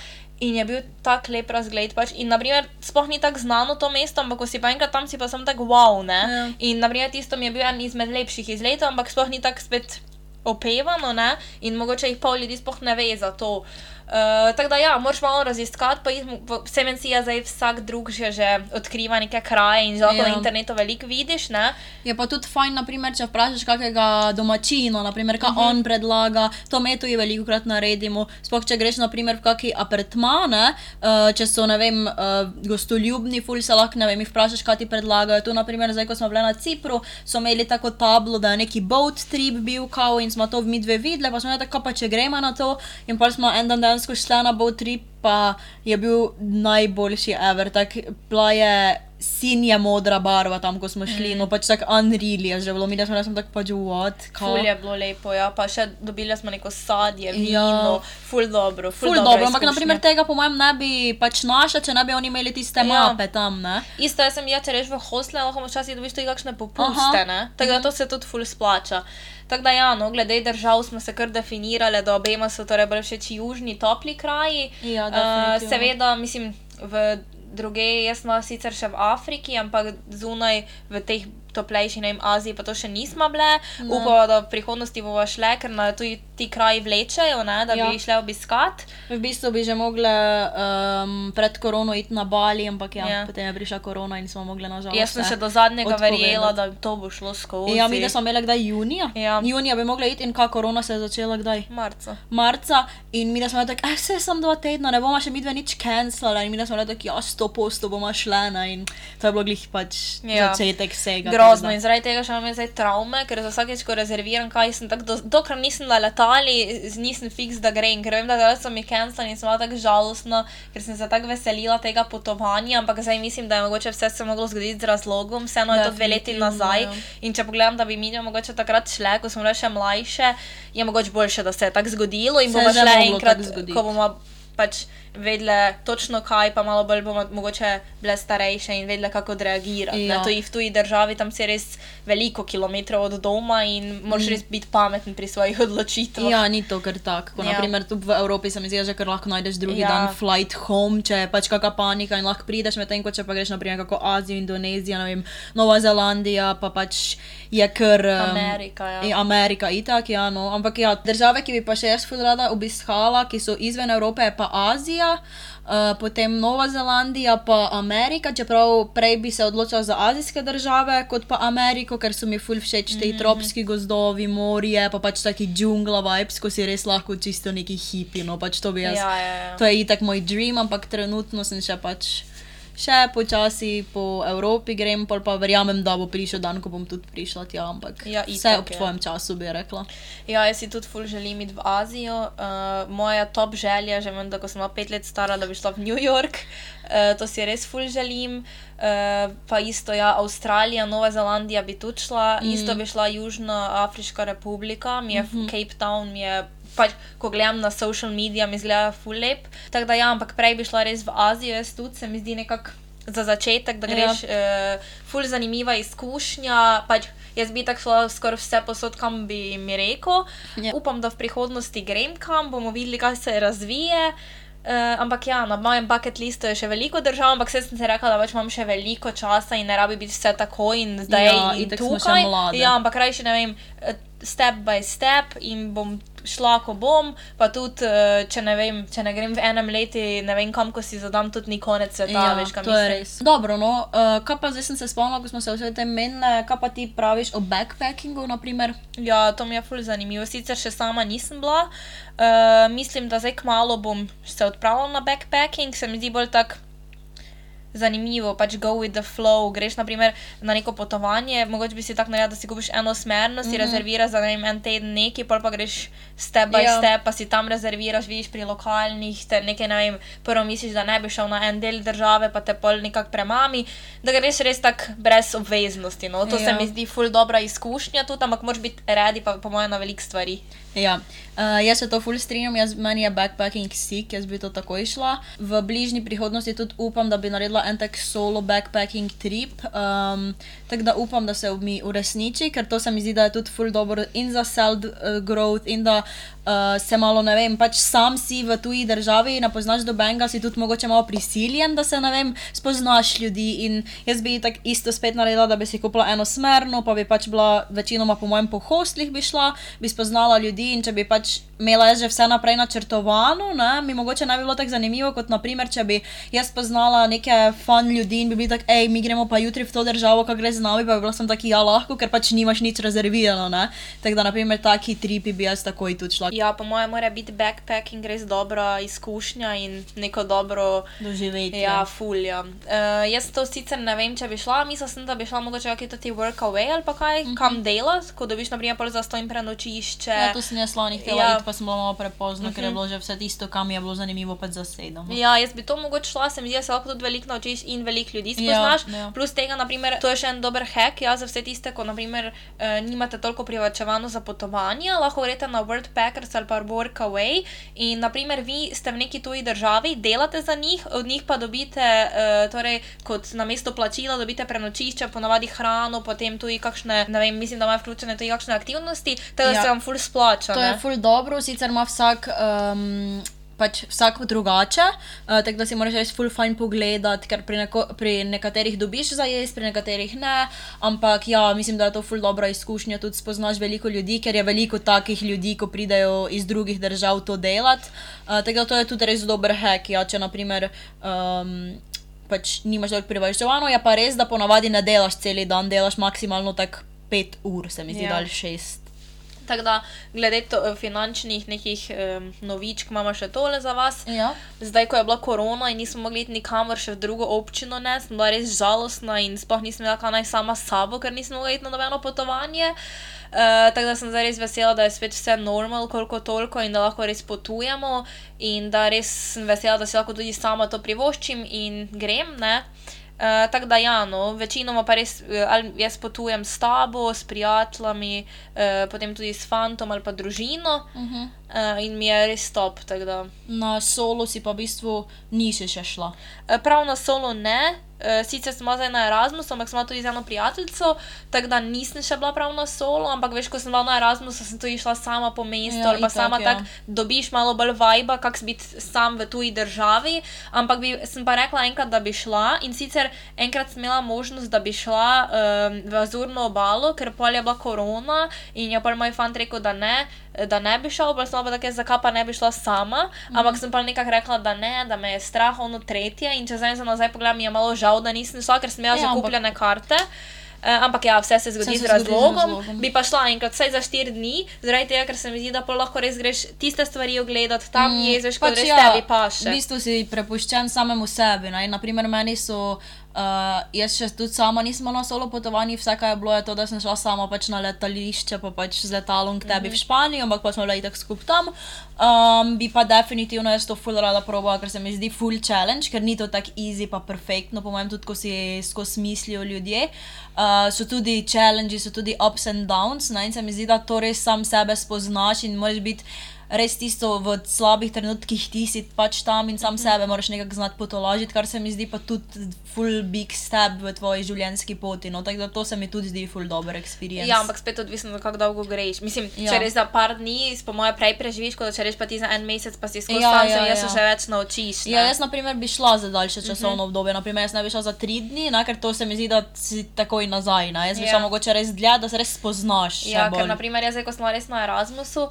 A: In je bil tako lep razgled. Pač. In, naprimer, sploh ni tako znano to mesto, ampak ko si pa enkrat tam, si pa sem tako wow. Ja. In, naprimer, tisto mi je bil en izmed lepših izletov, ampak sploh ni tako spet opevano ne? in mogoče jih pol ljudi sploh ne ve za to. Uh, tako da, ja, moraš malo raziskati, pa vse meni je zdaj vsak drug že, že odkriva neke kraje in že lahko ja. na internetu veliko vidiš. Ne?
B: Je pa tudi fajn, naprimer, če vprašaš kakega domačina, naprimer, kaj uh mhm. -huh. on predlaga, to me tudi veliko krat naredimo. Sploh, če greš naprimer, v kakšne apartmane, uh, če so, ne vem, uh, gostoljubni, ful se lahko, ne vem, jih vprašaš, kaj ti predlagajo. Tu, naprimer, zdaj, ko smo bili na Cipru, so imeli tako tablo, da je neki boat trip bil, kao in smo to mi dve videli, pa smo rekli, pa če gremo na to in pa smo en dan dejansko šla na boat trip, pa je bil najboljši ever. Tak, bila je sinja modra barva tam, ko smo šli, mm. no pač tako unreal je že bilo, mi smo rekli, tako pač what.
A: Ful je bilo lepo, ja, pa še dobili smo neko sadje, ja. vino, ja. ful dobro.
B: Ful, ful dobro, ampak naprimer tega po mojem ne bi pač našla, če ne bi oni imeli tiste ja. mape tam, ne.
A: Isto, jaz sem ja, če reš v hostle, lahko včasih dobiš tudi kakšne popuste, Aha. ne. Tako da mhm. to se tudi ful splača. Tako da, ja, no, glede držav smo se kar definirali, da obema so torej bolj všeč južni, topli kraji.
B: Ja, uh,
A: seveda, mislim, v druge, jaz sem sicer še v Afriki, ampak zunaj v teh toplejši, ne vem, Aziji, pa to še nismo bile. Upamo, da v prihodnosti bomo šle, ker na tudi ti kraji vlečejo, ne, da ja. bi šle obiskat.
B: V bistvu bi že mogle um, pred korono iti na Bali, ampak ja, ja. potem je prišla korona in smo mogli nažalost.
A: Jaz sem še do zadnjega verjela, da to bo šlo skozi.
B: Ja, mi smo imeli kdaj junija.
A: Ja.
B: Junija bi mogla iti in kaj korona se je začela kdaj?
A: Marca.
B: Marca in mi smo rekli, eh, se sem dva tedna, ne bomo še mi dve nič cancelali in mi smo rekli, ja, sto posto bomo šle in to je bilo glih pač ja. začetek vsega
A: grozno in zaradi tega še imam zdaj travme, ker za vsakeč, ko rezerviram, kaj sem tako, do, dokler nisem na letali, nisem fiks, da grem, ker vem, da zdaj so mi cancel in sem bila tako žalostna, ker sem se tako veselila tega potovanja, ampak zdaj mislim, da je mogoče vse se moglo zgoditi z razlogom, vseeno je to dve leti nazaj. Ja. In če pogledam, da bi mi mogoče takrat šle, ko smo bile še mlajše, je mogoče boljše, da se je tako zgodilo in bomo šle enkrat, ko bomo pač vedle točno kaj, pa malo bolj bomo mogoče bile starejše in vedle, kako odreagirati. Ja. To je v tuji državi, tam si res veliko kilometrov od doma in moraš mm. res biti pameten pri svojih odločitvah.
B: Ja, ni to kar tako. Ja. Naprimer, tu v Evropi se mi zdi, že kar lahko najdeš drugi ja. dan flight home, če je pač kakšna panika in lahko prideš medtem, ko če pa greš naprimer kako Azijo, Indonezijo, vem, Nova Zelandija, pa pač je kar.
A: Um, Amerika, ja.
B: Amerika, itak, ja, no. Ampak ja, države, ki bi pa še jaz rada obiskala, ki so izven Evrope, pa Azija. Avstralija, uh, potem Nova Zelandija, pa Amerika, čeprav prej bi se odločila za azijske države kot pa Ameriko, ker so mi ful všeč te mm -hmm. tropski gozdovi, morje, pa pač taki džungla vibes, ko si res lahko čisto neki hipi. No, pač to, jaz,
A: ja, ja, ja.
B: to je itak moj dream, ampak trenutno sem še pač. Še počasi po Evropi grem, pol pa verjamem, da bo prišel dan, ko bom tudi prišla tja, ampak
A: Ja,
B: vse
A: itak,
B: ob
A: ja.
B: tvojem času bi rekla.
A: Ja, jaz si tudi ful želim iti v Azijo. Uh, moja top želja, že vem, da ko sem bila pet let stara, da bi šla v New York. Uh, to si res ful želim. Uh, pa isto, ja, Avstralija, Nova Zelandija bi tudi šla, mm. isto bi šla Južna Afriška republika, mi je mm -hmm. Cape Town, mi je. Pač, ko gledam na social medije, mi zgleda ful lep. Tako da, ja, ampak prej bi šla res v Azijo, jaz tudi se mi zdi nekako za začetek, da greš, ja. uh, ful zanimiva izkušnja. Pač, jaz bi tako šla skoraj vse posod, kam bi mi rekel.
B: Ja.
A: Upam, da v prihodnosti grem kam, bomo videli, kaj se razvije. Uh, ampak ja, na mojem bucket listu je še veliko držav, ampak zdaj sem si rekla, da pač imam še veliko časa in ne rabi biti vse tako in zdaj
B: Ja,
A: in
B: še
A: tukaj. Ja, ampak rajši ne vem, eh, step by step in bom šla, ko bom, pa tudi, eh, če ne vem, če ne grem v enem letu, ne vem kam, ko si zadam, tudi ni konec sveta,
B: Ja,
A: veš,
B: to je res. Dobro, no, uh, kaj pa zdaj sem se spomnila, ko smo se vse tem menili, kaj pa ti praviš o backpackingu, naprimer?
A: Ja, to mi je ful zanimivo. Sicer še sama nisem bila. Uh, mislim, da zdaj kmalo bom se odpravila na backpacking, se mi zdi bolj tako zanimivo, pač go with the flow. Greš naprimer na neko potovanje, mogoče bi si tako naredila, da si kupiš eno smerno, si mm. -hmm. rezerviraš za vem, en teden neki, pa greš step by
B: Ja.
A: yeah. step, pa si tam rezerviraš, vidiš pri lokalnih, te nekaj ne vem, prvo misliš, da ne bi šel na en del države, pa te pol nekako premami, da greš res tako brez obveznosti. No? To ja. se
B: Ja.
A: mi zdi ful dobra izkušnja tudi, ampak moraš biti redi pa po mojem na veliko stvari.
B: Ja, uh, jaz se to ful strinjam, jaz, meni je backpacking sik, jaz bi to takoj šla. V bližnji prihodnosti tudi upam, da bi naredila en tak solo backpacking trip. Um, tako da upam, da se mi uresniči, ker to se mi zdi, da je tudi ful dobro in za self-growth, in da uh, se malo, ne vem, pač sam si v tuji državi, ne poznaš dobenga, si tudi mogoče malo prisiljen, da se, ne vem, spoznaš ljudi. In jaz bi tako isto spet naredila, da bi si kupila eno smerno, pa bi pač bila večinoma po mojem po hostlih bi šla, bi spoznala ljudi in če bi pač imela jaz že vse naprej načrtovano, ne, mi mogoče ne bi bilo tako zanimivo, kot naprimer, če bi jaz spoznala neke fan ljudi in bi bili tako, hej, mi gremo pa jutri v to državo, kako gre z nami, pa bi bila sem taki, ja, lahko, ker pač nimaš nič rezervirano, ne. Tako da, naprimer, taki tripi bi jaz takoj tudi šla
A: Ja, po mojem mora biti backpacking res dobra izkušnja in neko dobro.
B: doživeti.
A: Ja, fulja. Uh, jaz to sicer ne vem, če bi šla, mislila sem, da bi šla mogoče kakšen ti workaway ali pa kaj, mm -hmm. kam delati, ko dobiš naprimer za stojn prenočišče.
B: Ja, to sem jaz htela
A: Ja.
B: Ja. pa sem bila malo prepozna, uh -huh. ker je bilo že vse tisto, kam je bilo zanimivo, pač zasedeno.
A: Ja, jaz bi to mogoče šla, se mi zdi, da se lahko tudi veliko naučiš in veliko ljudi spoznaš.
B: Ja, ja.
A: Plus tega, naprimer, to je še en dober hack, ja, za vse tiste, ko naprimer, eh, nimate toliko privačevano za potovanja, lahko greste na Wordpackers ali pa Workaway in naprimer vi ste v neki tuji državi, delate za njih, od njih pa dobite, eh, torej kot na mesto plačila, dobite prenočišče, ponavadi hrano, potem tudi kakšne, ne vem, mislim, da imajo vključene tudi kakšne aktivnosti, tako da
B: Ja.
A: se vam full splača.
B: To
A: ne.
B: je ful dobro, sicer ima vsak. Um, Pač vsak drugače, uh, tako da si moraš res full fine pogledati, ker pri, neko, pri nekaterih dobiš za jesti, pri nekaterih ne. Ampak ja, mislim, da je to full dobra izkušnja, tudi spoznaš veliko ljudi, ker je veliko takih ljudi, ko pridejo iz drugih držav to delati. Uh, tako da to je tudi res dober hack, ja, če naprimer. Um, Pač nimaš toliko privačevano, je pa res, da ponavadi ne delaš cel dan, delaš maksimalno tako 5 ur, se mi zdi,
A: ja.
B: ali 6.
A: Tako da, glede to, eh, finančnih nekih um, novičk, imamo še tole za vas.
B: Ja.
A: Zdaj, ko je bila korona in nismo mogli iti nikamor še v drugo občino, ne, sem bila res žalostna in sploh nisem vedela, kaj naj sama sabo, ker nisem mogla iti na nobeno potovanje. Uh, tako da sem zdaj res vesela, da je spet vse normal, koliko toliko in da lahko res potujemo, in da res sem vesela, da si lahko tudi sama to privoščim in grem. Ne. Uh, tako da, ja, no, večinoma pa res, eh, ali jaz potujem s tabo, s prijatelji, uh, potem tudi s fantom ali pa družino
B: Uh -huh.
A: Uh, in mi je res top.
B: Na solo si pa v bistvu nisi še šla.
A: Eh, Prav na solo ne, eh, sicer smo zdaj na Erasmusu, ampak smo tudi z eno prijateljico, tako da nisem še bila prav na solo, ampak veš, ko sem bila na Erasmusu, sem tudi šla sama po mestu
B: Ja,
A: ali pa
B: itak,
A: sama
B: ja.
A: tako dobiš malo bolj vajba, kak si biti sam v tuji državi. Ampak bi, sem pa rekla enkrat, da bi šla in sicer enkrat sem imela možnost, da bi šla um, v Azurno obalo, ker pol je bila korona in je pa moj fant rekel, da ne. Da ne bi šel, pa sem pa tako, zakaj pa ne bi šla sama,
B: Mhm.
A: ampak sem pa nekako rekla, da ne, da me je strah ono tretje. In če zdaj se nazaj pogledam, mi je malo žal, da nisem šla, ker sem imela
B: Ja,
A: že
B: ampak-
A: kupljene karte. Uh, ampak ja, vse se zgodi
B: Vse
A: z
B: se z
A: razlogom.
B: razlogom.
A: Bi pa šla enkrat vsaj za štiri dni, zaradi tega, ker se mi zdi, da pa lahko res greš tiste stvari ogledati, tam mm, jeziš, kot res ja, tebi paše.
B: V bistvu si prepuščen samemu sebi. Ne? Naprimer, meni so. Uh, jaz še tudi sama nisem na solo potovanju, vse, kar je bilo, je to, da sem šla sama pač na letališče, pa pač z letalom k tebi mm -hmm. v Španijo, ampak pa smo bili tako skupaj tam. Um, bi pa definitivno jaz to full rada probala, ker se mi zdi full challenge, ker ni to tako easy, pa perfektno, po mojem, tudi ko si skozi mislijo ljudje. Uh, so tudi challenge, so tudi ups and downs, ne? in se mi zdi, da to res sam sebe spoznaš in moraš biti res tisto v slabih trenutkih, ti si pač tam in sam mm -hmm. sebe moraš nekako znati potolažiti, kar se mi zdi pa tudi full big step v tvoji življenjski poti. No? Tako da to se mi tudi zdi full dober experience.
A: Ja, ampak spet odvisno, kako dolgo greš. Mislim, ja. če res za par dni, po mojem, prej preživiš, kot če reš pa ti za en mesec, pa si skozi
B: Ja,
A: tam,
B: ja, ja.
A: se že več naučiš. ne.
B: Ja, jaz, na primer, bi šla za daljše časovno mm -hmm. obdobje. Naprimer, jaz ne bi šla za tri dni, ne, ker to se mi zdi, da si takoj nazaj. Ne. Jaz bi
A: Ja.
B: šla mogoče res dlje, da se res spoznaš. še
A: Ja, ker
B: bolj.
A: naprimer jaz, ko smo res na Erasmusu,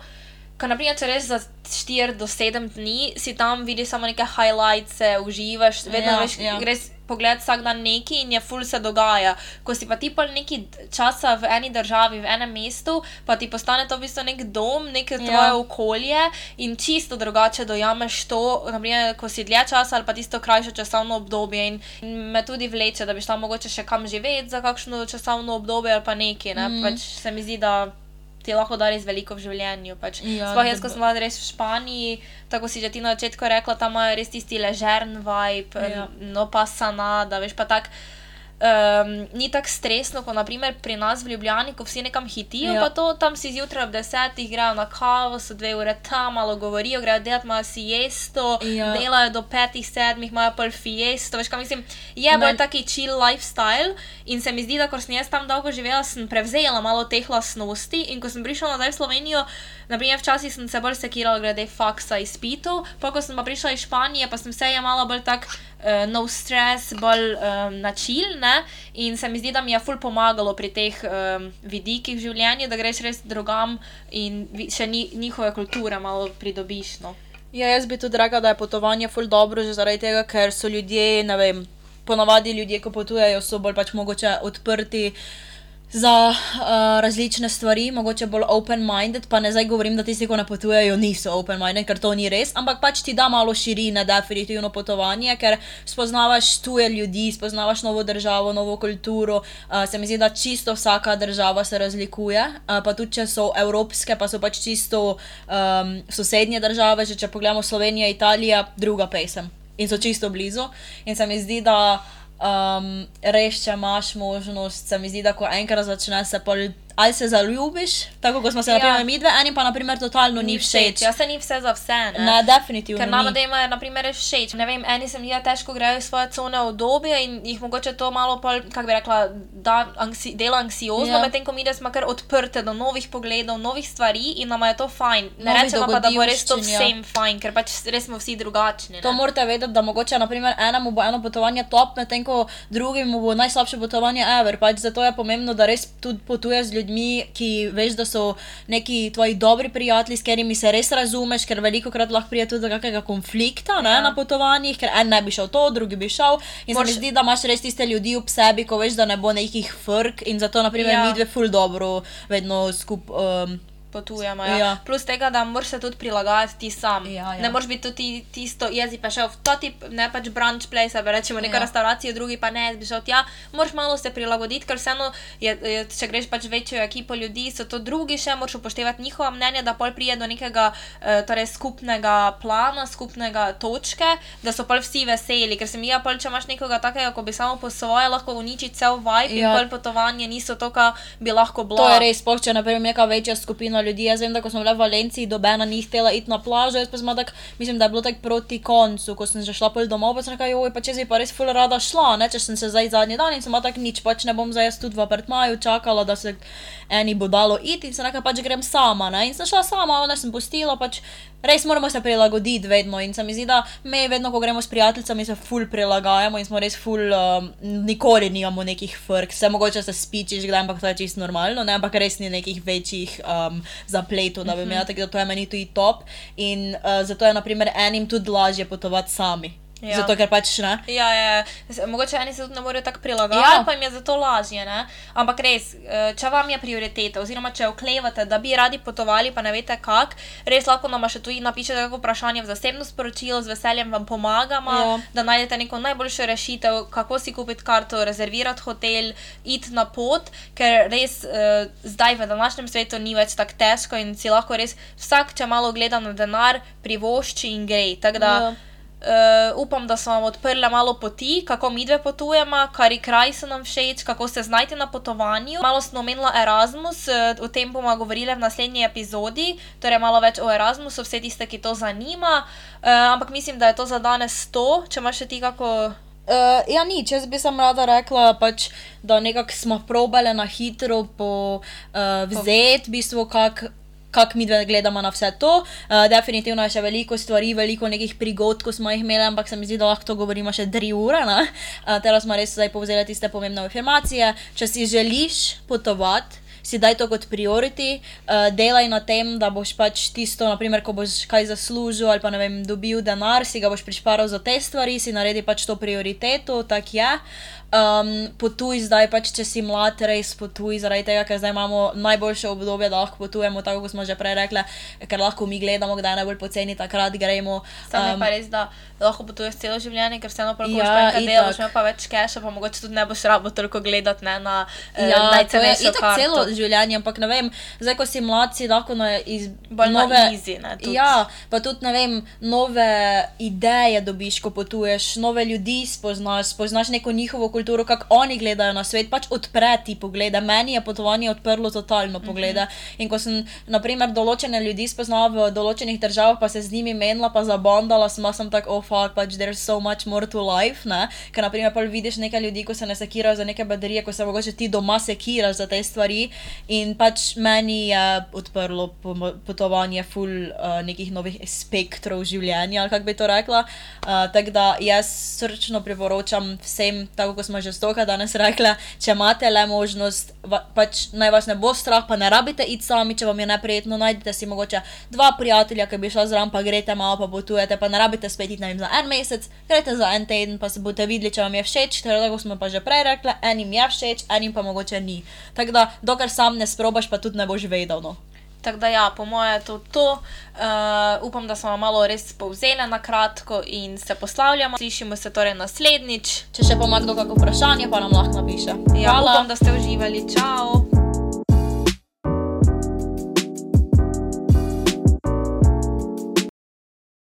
A: ko naprimer če res za 4 do 7 dni si tam vidiš samo neke highlights, uživaš, vedno
B: Ja,
A: veš,
B: ja.
A: greš pogled vsak dan neki in je full se dogaja. Ko si pa ti pol neki časa v eni državi, v enem mestu, pa ti postane to v bistvu nek dom, neko tvoje
B: Ja.
A: okolje in čisto drugače dojameš to, naprimer, ko si dlje časa ali pa tisto krajše časovno obdobje in, in me tudi vleče, da bi šla mogoče še kam živeti za kakšno časovno obdobje ali pa nekaj, ne, mm. pač se mi zdi, da ti lahko da res veliko v življenju. Pač.
B: Ja,
A: Sploh jaz, ko sem bila res v Španiji, tako si že ti na začetku rekla, tam imajo res tisti ležern vibe,
B: Ja.
A: no pa sanada, veš pa tak. Um, ni tako stresno, kot naprimer pri nas v Ljubljani, ko vsi nekam hitijo,
B: Ja.
A: pa to tam si zjutraj ob desetih grejo na kavo, so dve ure tam, malo govorijo, grejo delati, imajo siesto,
B: Ja.
A: delajo do petih, sedmih, imajo pol fiesto, veš kaj mislim, je bolj taki chill lifestyle in se mi zdi, da ko sem jaz tam dolgo živela, sem prevzela malo teh lastnosti in ko sem prišla nazaj v Slovenijo, naprimer včasih sem se bolj sekirala glede faksa izpitov, pa ko sem pa prišla iz Španije, pa sem se jemala bolj tak uh, no stress, bolj um, na chill, ne, in se mi zdi, da mi je ful pomagalo pri teh um, vidikih v življenju, da greš res drugam in še ni, njihove kulture malo pridobiš, no.
B: Ja, jaz bi tudi rekla, da je potovanje ful dobro, že zaradi tega, ker so ljudje, ne vem, ponavadi ljudje, ko potujejo, so bolj pač mogoče odprti za uh, različne stvari, mogoče bolj open-minded, pa ne zdaj govorim, da tisti, ko ne potujejo, niso open-minded, ker to ni res, ampak pač ti da malo širine, definitivno potovanje, ker spoznavaš tuje ljudi, spoznavaš novo državo, novo kulturo. Uh, se mi zdi, da čisto vsaka država se razlikuje, uh, pa tudi če so evropske, pa so pač čisto um, sosednje države, že če pogledamo Slovenijo, Italija, druga pesem in so čisto blizu. In se mi zdi, da um, res, če imaš možnost, se mi zdi, da ko enkrat začneš se pol. Ali se zaljubiš, tako kot smo se,
A: Ja.
B: ja. naprimer, mi dve, enim pa, naprimer, totalno ni všeč.
A: Ja, se ni vse za vse, ne.
B: Ne, definitivno.
A: Ker
B: ni.
A: da imajo, na primer, res všeč. Ne vem, eni se mi da težko grejo svoje cone obdobja in jih mogoče to malo, pol, kako bi rekla, da anksi, dela anksiozno,
B: Ja.
A: ja. medtem ko mi, da smo kar odprte do novih pogledov, novih stvari in nam je to fajn. Ne
B: Novih
A: rečemo pa, da bo res to
B: ja.
A: vsem fajn, ker pač res smo vsi drugačni.
B: To
A: ne.
B: morate vedeti, da mogoče naprimer, enemu bo eno potovanje top, medtem ko drugemu bo najslabše potovanje ever. Pač zato je pomembno, da res tudi potuješ z ljudmi, ki veš, da so neki tvoji dobri prijatelji, s katerimi se res razumeš, ker veliko krat lahko pride tudi do kakega konflikta ne,
A: Ja.
B: na potovanjih, ker en ne bi šel to, drugi bi šel. In se mi zdi, da imaš res tiste ljudi ob sebi, ko veš, da ne bo nekih frk in zato naprimer
A: Ja.
B: mi dve ful dobro vedno skupaj. Um,
A: potujemo. Ja.
B: Ja.
A: Ja. Plus tega, da moraš se tudi prilagajati ti sam.
B: Ja, ja.
A: Ne moreš biti tudi tisto, jaz bi šel v ta tip, ne pač brunch place, pa rečemo neka
B: Ja.
A: ja. restauracija, drugi pa ne, bi šel tja. Moraš malo se prilagoditi, ker vseeno, je, je, če greš pač večjo ekipo ljudi, so to drugi še, moraš upoštevati njihova mnenja, da pol prije do nekega eh, torej skupnega plana, skupnega točke, da so pol vsi veseli, ker se mi je pol, če imaš nekoga takega, ko bi samo po svoje lahko uničil cel vibe ja.
B: Ja.
A: in pol potovanje niso to, kar bi lahko bilo.
B: To je res, sploh če naprimer neka večja skupina ljudi. Jaz vem, da ko smo bili v Valenciji, dobena ni htela iti na plažo, jaz pa sem tak, mislim, da je bilo tako proti koncu, ko sem že šla pol domov, pa sem rekla, joj, pa če si pa res ful rada šla, ne, če sem se zdaj zadnji dan in sem bila tak nič, pač ne bom zdaj jaz tudi v apartmaju čakala, da se eni bo dalo iti in sem rekla, pač grem sama, ne, in sem šla sama, ona sem pustila, pač res moramo se prilagoditi vedno in se mi zdi, da mi vedno, ko gremo s prijateljicami, se ful prilagajamo in smo res ful, um, nikoli nimamo nekih frk, se mogoče se spičiš, kdaj, ampak to je čisto normalno, ne, ampak res ni nekih večjih um, zapletov, da bi imela, tako da to je meni tudi top. In uh, zato je naprimer enim tudi lažje potovati sami.
A: Ja.
B: Zato, ker pač ne.
A: Ja, ja, ja. mogoče eni se tudi ne morejo tako prilagajati,
B: Ja.
A: pa jim je zato lažje. Ne? Ampak res, eh, če vam je prioriteta, oziroma če oklevate, da bi radi potovali, pa ne veste kako, res lahko nam še tudi napišete kako vprašanje v zasebno sporočilo, z veseljem vam pomagamo,
B: Ja.
A: da najdete neko najboljšo rešitev, kako si kupiti karto, rezervirati hotel, iti na pot, ker res uh, zdaj v današnjem svetu ni več tako težko in si lahko res vsak, če malo gleda na denar, privošči in gre. Tako da,
B: Ja.
A: Uh, upam, da so vam odprle malo poti, kako mi dve potujemo, kari kraj so nam všeč, kako se znajti na potovanju. Malo smo omenila Erasmus, uh, o tem bomo govorili v naslednji epizodi, torej malo več o Erasmusu, vse tiste, ki to zanima. Uh, ampak mislim, da je to za danes to, če imaš še ti kako.
B: Uh, ja, nič, jaz bi sem rada rekla, pač, da smo probali na hitro po, uh, vzeti, v bistvu, kako kak mi dve gledamo na vse to. Uh, definitivno je še veliko stvari, veliko nekih prigod, ko smo jih imeli, ampak se mi zdi, da lahko govorimo še tri ure. Uh, teraz smo res zdaj povzeli tiste pomembne informacije. Če si želiš potovati, si daj to kot priority, uh, delaj na tem, da boš pač tisto, naprimer, ko boš kaj zaslužil ali pa ne vem, dobil denar, si ga boš prišparal za te stvari, si naredi pač to prioriteto, tak je. Um, potuj zdaj, pač, če si mlad, res potuj, zaradi tega, ker zdaj imamo najboljše obdobje, da lahko potujemo, tako kot smo že prej rekli, ker lahko mi gledamo, kdaj je najbolj poceni, takrat gremo.
A: Sam um, je pa res, da lahko potuješ celo življenje, ker vseeno prvo
B: Ja,
A: ja, delaš, ima pa več keša, pa mogoče tudi ne boš rabo toliko gledati ne, na uh,
B: Ja, to je celo življenje, ampak ne vem, zdaj ko si mlad, si lahko na iz
A: Bolj na
B: nove,
A: easy, ne, tudi.
B: Ja, pa tudi ne vem, nove ideje dobiš, ko potuješ, nove ljudi spoznaš, spoznaš neko njihovo kulturo, kako oni gledajo na svet, pač odpre ti poglede. Meni je potovanje odprlo totalno poglede. Mm -hmm. In ko sem, naprimer, določene ljudi spoznala v določenih državah, pa se z njimi menila, pa zabandala, sem, sem tako, oh, fuck, pač there's so much more to life, ne. Ker, naprimer, pol vidiš nekaj ljudi, ko se ne sekirajo za neke baterije, ko se mogoče ti doma sekiraš za te stvari. In pač meni je odprlo po- potovanje full uh, nekih novih spektrov življenja, ali kako bi to rekla. Uh, tako da jaz srčno priporočam vsem, tako kot smo že stoka danes rekla, če imate le možnost, va, pač naj vas ne bo strah, pa ne rabite iti sami, če vam je neprijetno, najdete si mogoče dva prijatelja, ki bi šla zraven, pa greste malo, pa potujete, pa ne rabite spet iti ne vem, za en mesec, greste za en teden, pa se boste videli, če vam je všeč, ker tako smo pa že prej rekli, enim je všeč, enim pa mogoče ni. Tako da, dokler sam ne sprobaš, pa tudi ne boš vedel. No.
A: Tako da, ja, po mojem je to to. Uh, upam, da smo malo res povzeli na kratko in se poslavljamo. Slišimo se torej naslednjič.
B: Če še pa ima kdo kakšno vprašanje, pa nam lahko napiše.
A: Ja,
B: Hvala.
A: upam, da ste uživali. Čau!